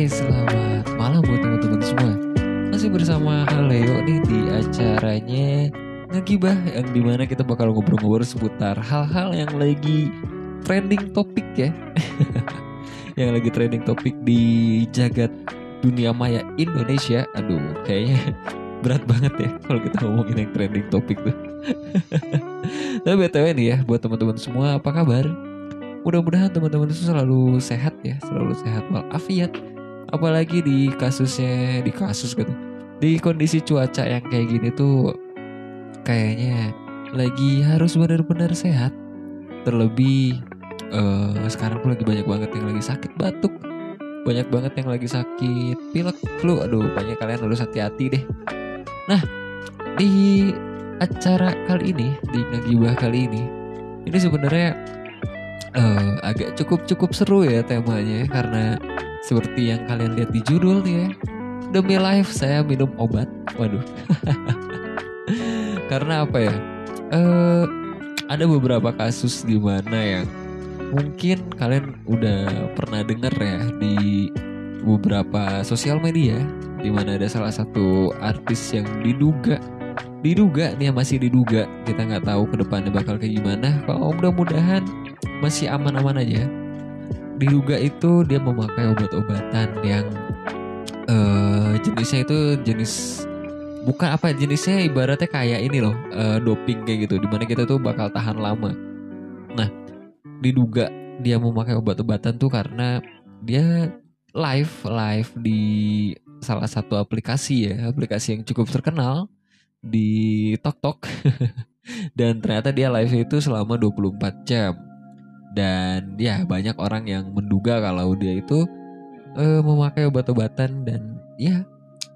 Hai, selamat malam buat teman-teman semua. Masih bersama Haleo nih di acaranya Ngegibah yang di mana kita bakal ngobrol-ngobrol seputar hal-hal yang lagi trending topik ya. yang lagi trending topik di jagat dunia maya Indonesia. Aduh, kayaknya berat banget ya kalau kita ngomongin yang trending topik tuh. Tapi btw nih ya buat teman-teman semua apa kabar? mudah-mudahan teman-teman itu selalu sehat ya selalu sehat walafiat apalagi di kasusnya di kasus gitu di kondisi cuaca yang kayak gini tuh kayaknya lagi harus benar-benar sehat. Terlebih uh, sekarang tuh lagi banyak banget yang lagi sakit batuk. Banyak banget yang lagi sakit pilek flu. Aduh banyak kalian harus hati-hati deh. Nah di acara kali ini di ngagibah kali ini ini sebenarnya uh, agak cukup cukup seru ya temanya. Karena seperti yang kalian lihat di judul nih ya. Demi life saya minum obat. Waduh. Karena apa ya? Uh, ada beberapa kasus di mana yang mungkin kalian udah pernah dengar ya di beberapa sosial media di mana ada salah satu artis yang diduga diduga nih masih diduga. Kita nggak tahu ke depannya bakal kayak gimana. Kalau mudah-mudahan masih aman-aman aja diduga itu dia memakai obat-obatan yang uh, jenisnya itu jenis bukan apa jenisnya ibaratnya kayak ini loh uh, doping kayak gitu di mana kita tuh bakal tahan lama. Nah diduga dia memakai obat-obatan tuh karena dia live live di salah satu aplikasi ya aplikasi yang cukup terkenal di TokTok dan ternyata dia live itu selama 24 jam dan ya banyak orang yang menduga kalau dia itu uh, memakai obat-obatan dan ya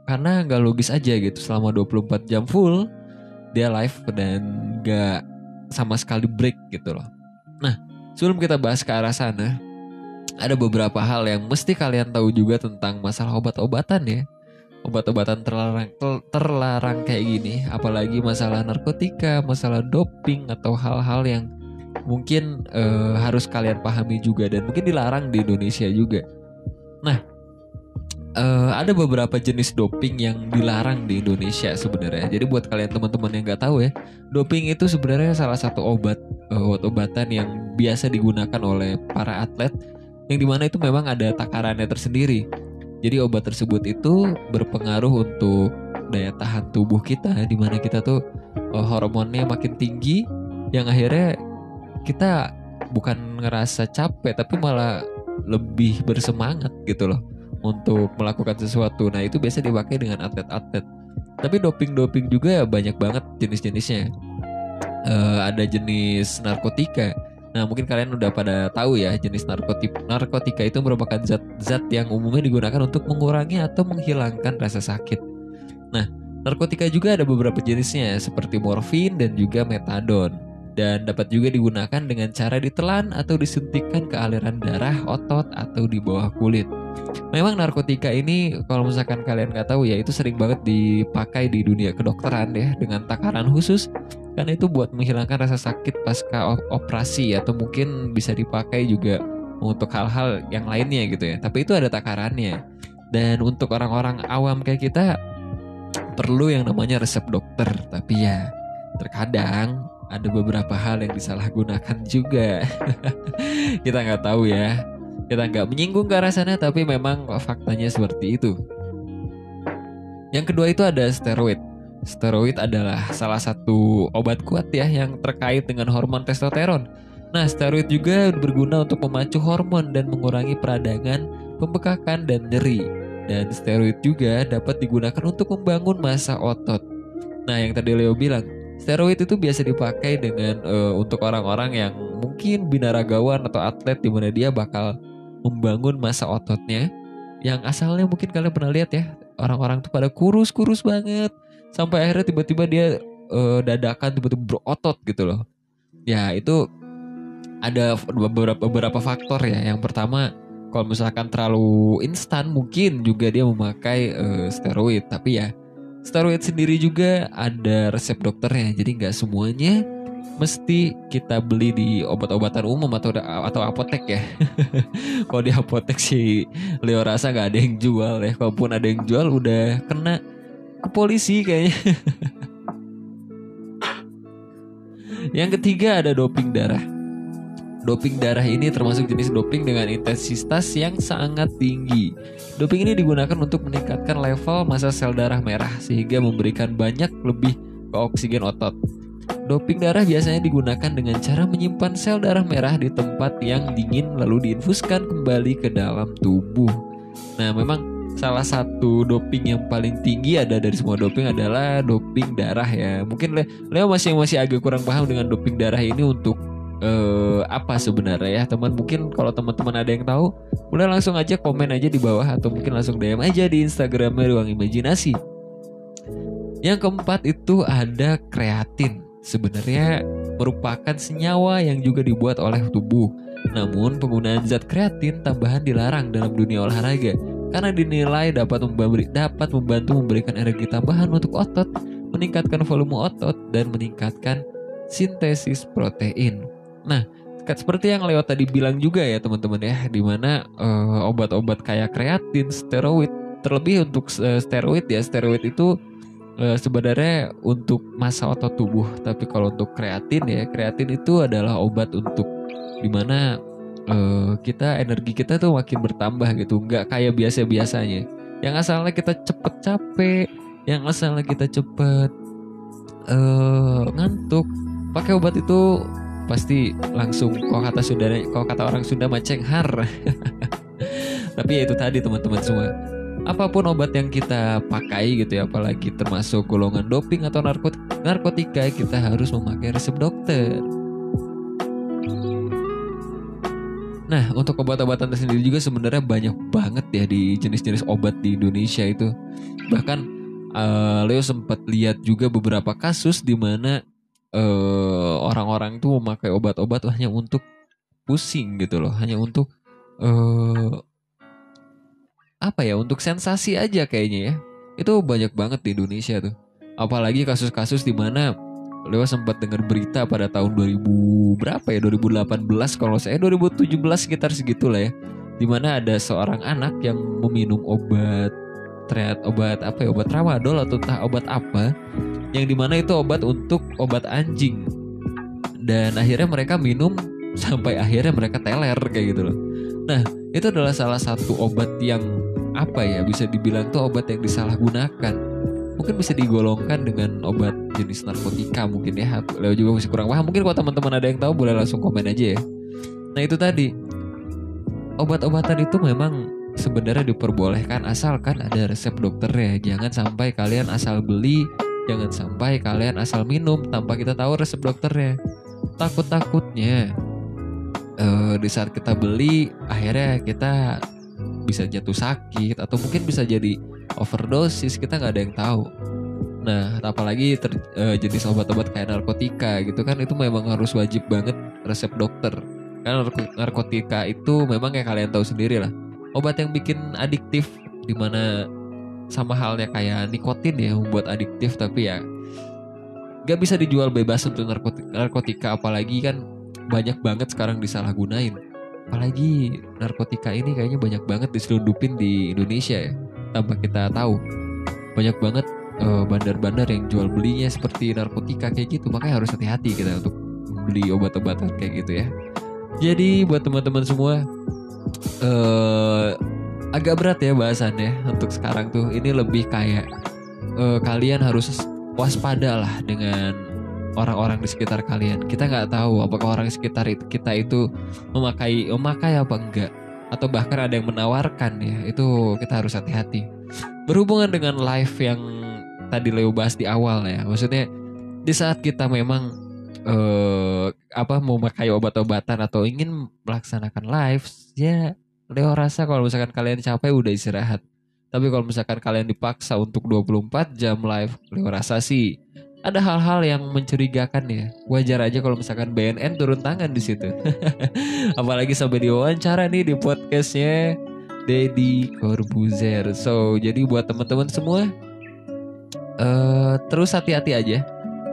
karena nggak logis aja gitu selama 24 jam full dia live dan nggak sama sekali break gitu loh. Nah sebelum kita bahas ke arah sana ada beberapa hal yang mesti kalian tahu juga tentang masalah obat-obatan ya. Obat-obatan terlarang terlarang kayak gini, apalagi masalah narkotika, masalah doping atau hal-hal yang mungkin uh, harus kalian pahami juga dan mungkin dilarang di Indonesia juga. Nah, uh, ada beberapa jenis doping yang dilarang di Indonesia sebenarnya. Jadi buat kalian teman-teman yang nggak tahu ya, doping itu sebenarnya salah satu obat uh, obat-obatan yang biasa digunakan oleh para atlet yang di mana itu memang ada takarannya tersendiri. Jadi obat tersebut itu berpengaruh untuk daya tahan tubuh kita, di mana kita tuh uh, hormonnya makin tinggi, yang akhirnya kita bukan ngerasa capek tapi malah lebih bersemangat gitu loh untuk melakukan sesuatu. Nah itu biasa dipakai dengan atlet-atlet. Tapi doping-doping juga banyak banget jenis-jenisnya. Uh, ada jenis narkotika. Nah mungkin kalian udah pada tahu ya jenis narkotika. Narkotika itu merupakan zat-zat yang umumnya digunakan untuk mengurangi atau menghilangkan rasa sakit. Nah narkotika juga ada beberapa jenisnya seperti morfin dan juga metadon dan dapat juga digunakan dengan cara ditelan atau disuntikkan ke aliran darah, otot, atau di bawah kulit. Memang narkotika ini kalau misalkan kalian nggak tahu ya itu sering banget dipakai di dunia kedokteran ya dengan takaran khusus karena itu buat menghilangkan rasa sakit pasca operasi atau mungkin bisa dipakai juga untuk hal-hal yang lainnya gitu ya. Tapi itu ada takarannya. Dan untuk orang-orang awam kayak kita perlu yang namanya resep dokter. Tapi ya terkadang ada beberapa hal yang disalahgunakan juga. kita nggak tahu ya. Kita nggak menyinggung ke arah sana, tapi memang faktanya seperti itu. Yang kedua itu ada steroid. Steroid adalah salah satu obat kuat ya yang terkait dengan hormon testosteron. Nah, steroid juga berguna untuk memacu hormon dan mengurangi peradangan, pembekakan, dan nyeri. Dan steroid juga dapat digunakan untuk membangun massa otot. Nah, yang tadi Leo bilang, steroid itu biasa dipakai dengan uh, untuk orang-orang yang mungkin binaragawan atau atlet di mana dia bakal membangun massa ototnya yang asalnya mungkin kalian pernah lihat ya orang-orang tuh pada kurus-kurus banget sampai akhirnya tiba-tiba dia uh, dadakan tiba-tiba berotot gitu loh. Ya, itu ada beberapa beberapa faktor ya. Yang pertama, kalau misalkan terlalu instan mungkin juga dia memakai uh, steroid. Tapi ya steroid sendiri juga ada resep dokternya. Jadi nggak semuanya mesti kita beli di obat-obatan umum atau atau apotek ya. kalau di apotek sih Leo rasa nggak ada yang jual ya. Kalaupun ada yang jual udah kena ke polisi kayaknya. yang ketiga ada doping darah. Doping darah ini termasuk jenis doping dengan intensitas yang sangat tinggi. Doping ini digunakan untuk meningkatkan level massa sel darah merah sehingga memberikan banyak lebih ke oksigen otot. Doping darah biasanya digunakan dengan cara menyimpan sel darah merah di tempat yang dingin lalu diinfuskan kembali ke dalam tubuh. Nah, memang salah satu doping yang paling tinggi ada dari semua doping adalah doping darah ya. Mungkin Leo masih masih agak kurang paham dengan doping darah ini untuk uh, apa sebenarnya ya? Teman mungkin kalau teman-teman ada yang tahu boleh langsung aja komen aja di bawah atau mungkin langsung DM aja di Instagramnya ruang imajinasi. Yang keempat itu ada kreatin. Sebenarnya merupakan senyawa yang juga dibuat oleh tubuh. Namun penggunaan zat kreatin tambahan dilarang dalam dunia olahraga karena dinilai dapat memberi, dapat membantu memberikan energi tambahan untuk otot, meningkatkan volume otot dan meningkatkan sintesis protein. Nah, seperti yang Leo tadi bilang juga ya teman-teman ya, di mana uh, obat-obat kayak kreatin, steroid, terlebih untuk uh, steroid ya, steroid itu uh, sebenarnya untuk masa otot tubuh, tapi kalau untuk kreatin ya, kreatin itu adalah obat untuk di mana uh, kita energi kita tuh makin bertambah gitu, nggak kayak biasa biasanya. Yang asalnya kita cepet capek, yang asalnya kita cepet uh, ngantuk, pakai obat itu pasti langsung kok kata Sunda kok kata orang Sunda har tapi ya itu tadi teman-teman semua. Apa pun obat yang kita pakai gitu ya apalagi termasuk golongan doping atau narkot narkotika kita harus memakai resep dokter. Nah, untuk obat-obatan sendiri juga sebenarnya banyak banget ya di jenis-jenis obat di Indonesia itu. Bahkan uh, Leo sempat lihat juga beberapa kasus di mana uh, orang-orang itu memakai obat-obat hanya untuk pusing gitu loh, hanya untuk uh, apa ya, untuk sensasi aja kayaknya ya. Itu banyak banget di Indonesia tuh. Apalagi kasus-kasus di mana Lewat sempat dengar berita pada tahun 2000 berapa ya? 2018 kalau saya 2017 sekitar segitulah ya. Di mana ada seorang anak yang meminum obat ternyata obat apa ya obat tramadol atau entah obat apa yang di mana itu obat untuk obat anjing dan akhirnya mereka minum sampai akhirnya mereka teler kayak gitu loh. Nah itu adalah salah satu obat yang apa ya bisa dibilang tuh obat yang disalahgunakan. Mungkin bisa digolongkan dengan obat jenis narkotika mungkin ya. Leo juga masih kurang paham. Mungkin kalau teman-teman ada yang tahu boleh langsung komen aja ya. Nah itu tadi. Obat-obatan itu memang sebenarnya diperbolehkan asalkan ada resep dokter ya jangan sampai kalian asal beli Jangan sampai kalian asal minum tanpa kita tahu resep dokternya. Takut-takutnya uh, di saat kita beli akhirnya kita bisa jatuh sakit atau mungkin bisa jadi overdosis kita nggak ada yang tahu. Nah, apalagi ter, uh, jenis obat-obat kayak narkotika gitu kan itu memang harus wajib banget resep dokter. Karena narkotika itu memang kayak kalian tahu sendiri lah. Obat yang bikin adiktif di mana sama halnya kayak nikotin ya membuat adiktif tapi ya gak bisa dijual bebas untuk narkotika, narkotika apalagi kan banyak banget sekarang disalahgunain. Apalagi narkotika ini kayaknya banyak banget diselundupin di Indonesia ya tanpa kita tahu. Banyak banget eh, bandar-bandar yang jual belinya seperti narkotika kayak gitu makanya harus hati-hati kita untuk beli obat-obatan kayak gitu ya. Jadi buat teman-teman semua uh, agak berat ya bahasannya untuk sekarang tuh. Ini lebih kayak eh, kalian harus waspada lah dengan orang-orang di sekitar kalian. Kita nggak tahu apakah orang sekitar kita itu memakai memakai apa enggak atau bahkan ada yang menawarkan ya. Itu kita harus hati-hati. Berhubungan dengan live yang tadi Leo bahas di awal ya. Maksudnya di saat kita memang eh apa mau memakai obat-obatan atau ingin melaksanakan live ya Leo rasa kalau misalkan kalian capek udah istirahat. Tapi kalau misalkan kalian dipaksa untuk 24 jam live, Leo rasa sih ada hal-hal yang mencurigakan ya. Wajar aja kalau misalkan BNN turun tangan di situ. Apalagi sampai diwawancara nih di podcastnya Deddy Corbuzier. So, jadi buat teman-teman semua eh terus hati-hati aja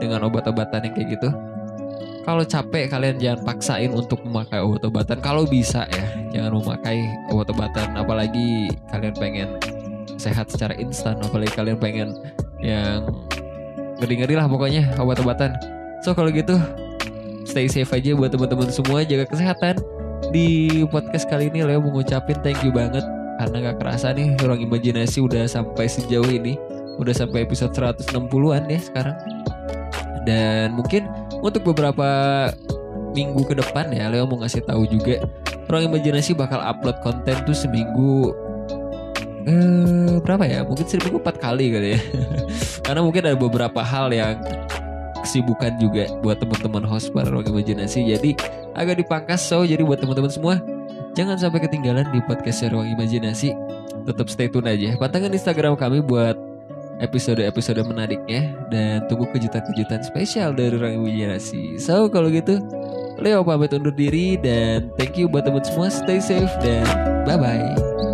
dengan obat-obatan yang kayak gitu. Kalau capek kalian jangan paksain untuk memakai obat-obatan. Kalau bisa ya, jangan memakai obat-obatan. Apalagi kalian pengen sehat secara instan. Apalagi kalian pengen yang ngeri-ngeri lah pokoknya obat-obatan. So kalau gitu stay safe aja buat teman-teman semua. Jaga kesehatan. Di podcast kali ini Leo mengucapin thank you banget karena gak kerasa nih ruang imajinasi udah sampai sejauh ini. Udah sampai episode 160-an ya sekarang. Dan mungkin untuk beberapa minggu ke depan ya Leo mau ngasih tahu juga Ruang Imajinasi bakal upload konten tuh seminggu eh berapa ya? Mungkin seminggu empat kali kali ya. Karena mungkin ada beberapa hal yang kesibukan juga buat teman-teman host para Ruang Imajinasi. Jadi agak dipangkas so jadi buat teman-teman semua jangan sampai ketinggalan di podcast Ruang Imajinasi. Tetap stay tune aja. Pantengin Instagram kami buat episode-episode menariknya dan tunggu kejutan-kejutan spesial dari Ruang Imajinasi. So kalau gitu Leo pamit undur diri dan thank you buat teman semua stay safe dan bye bye.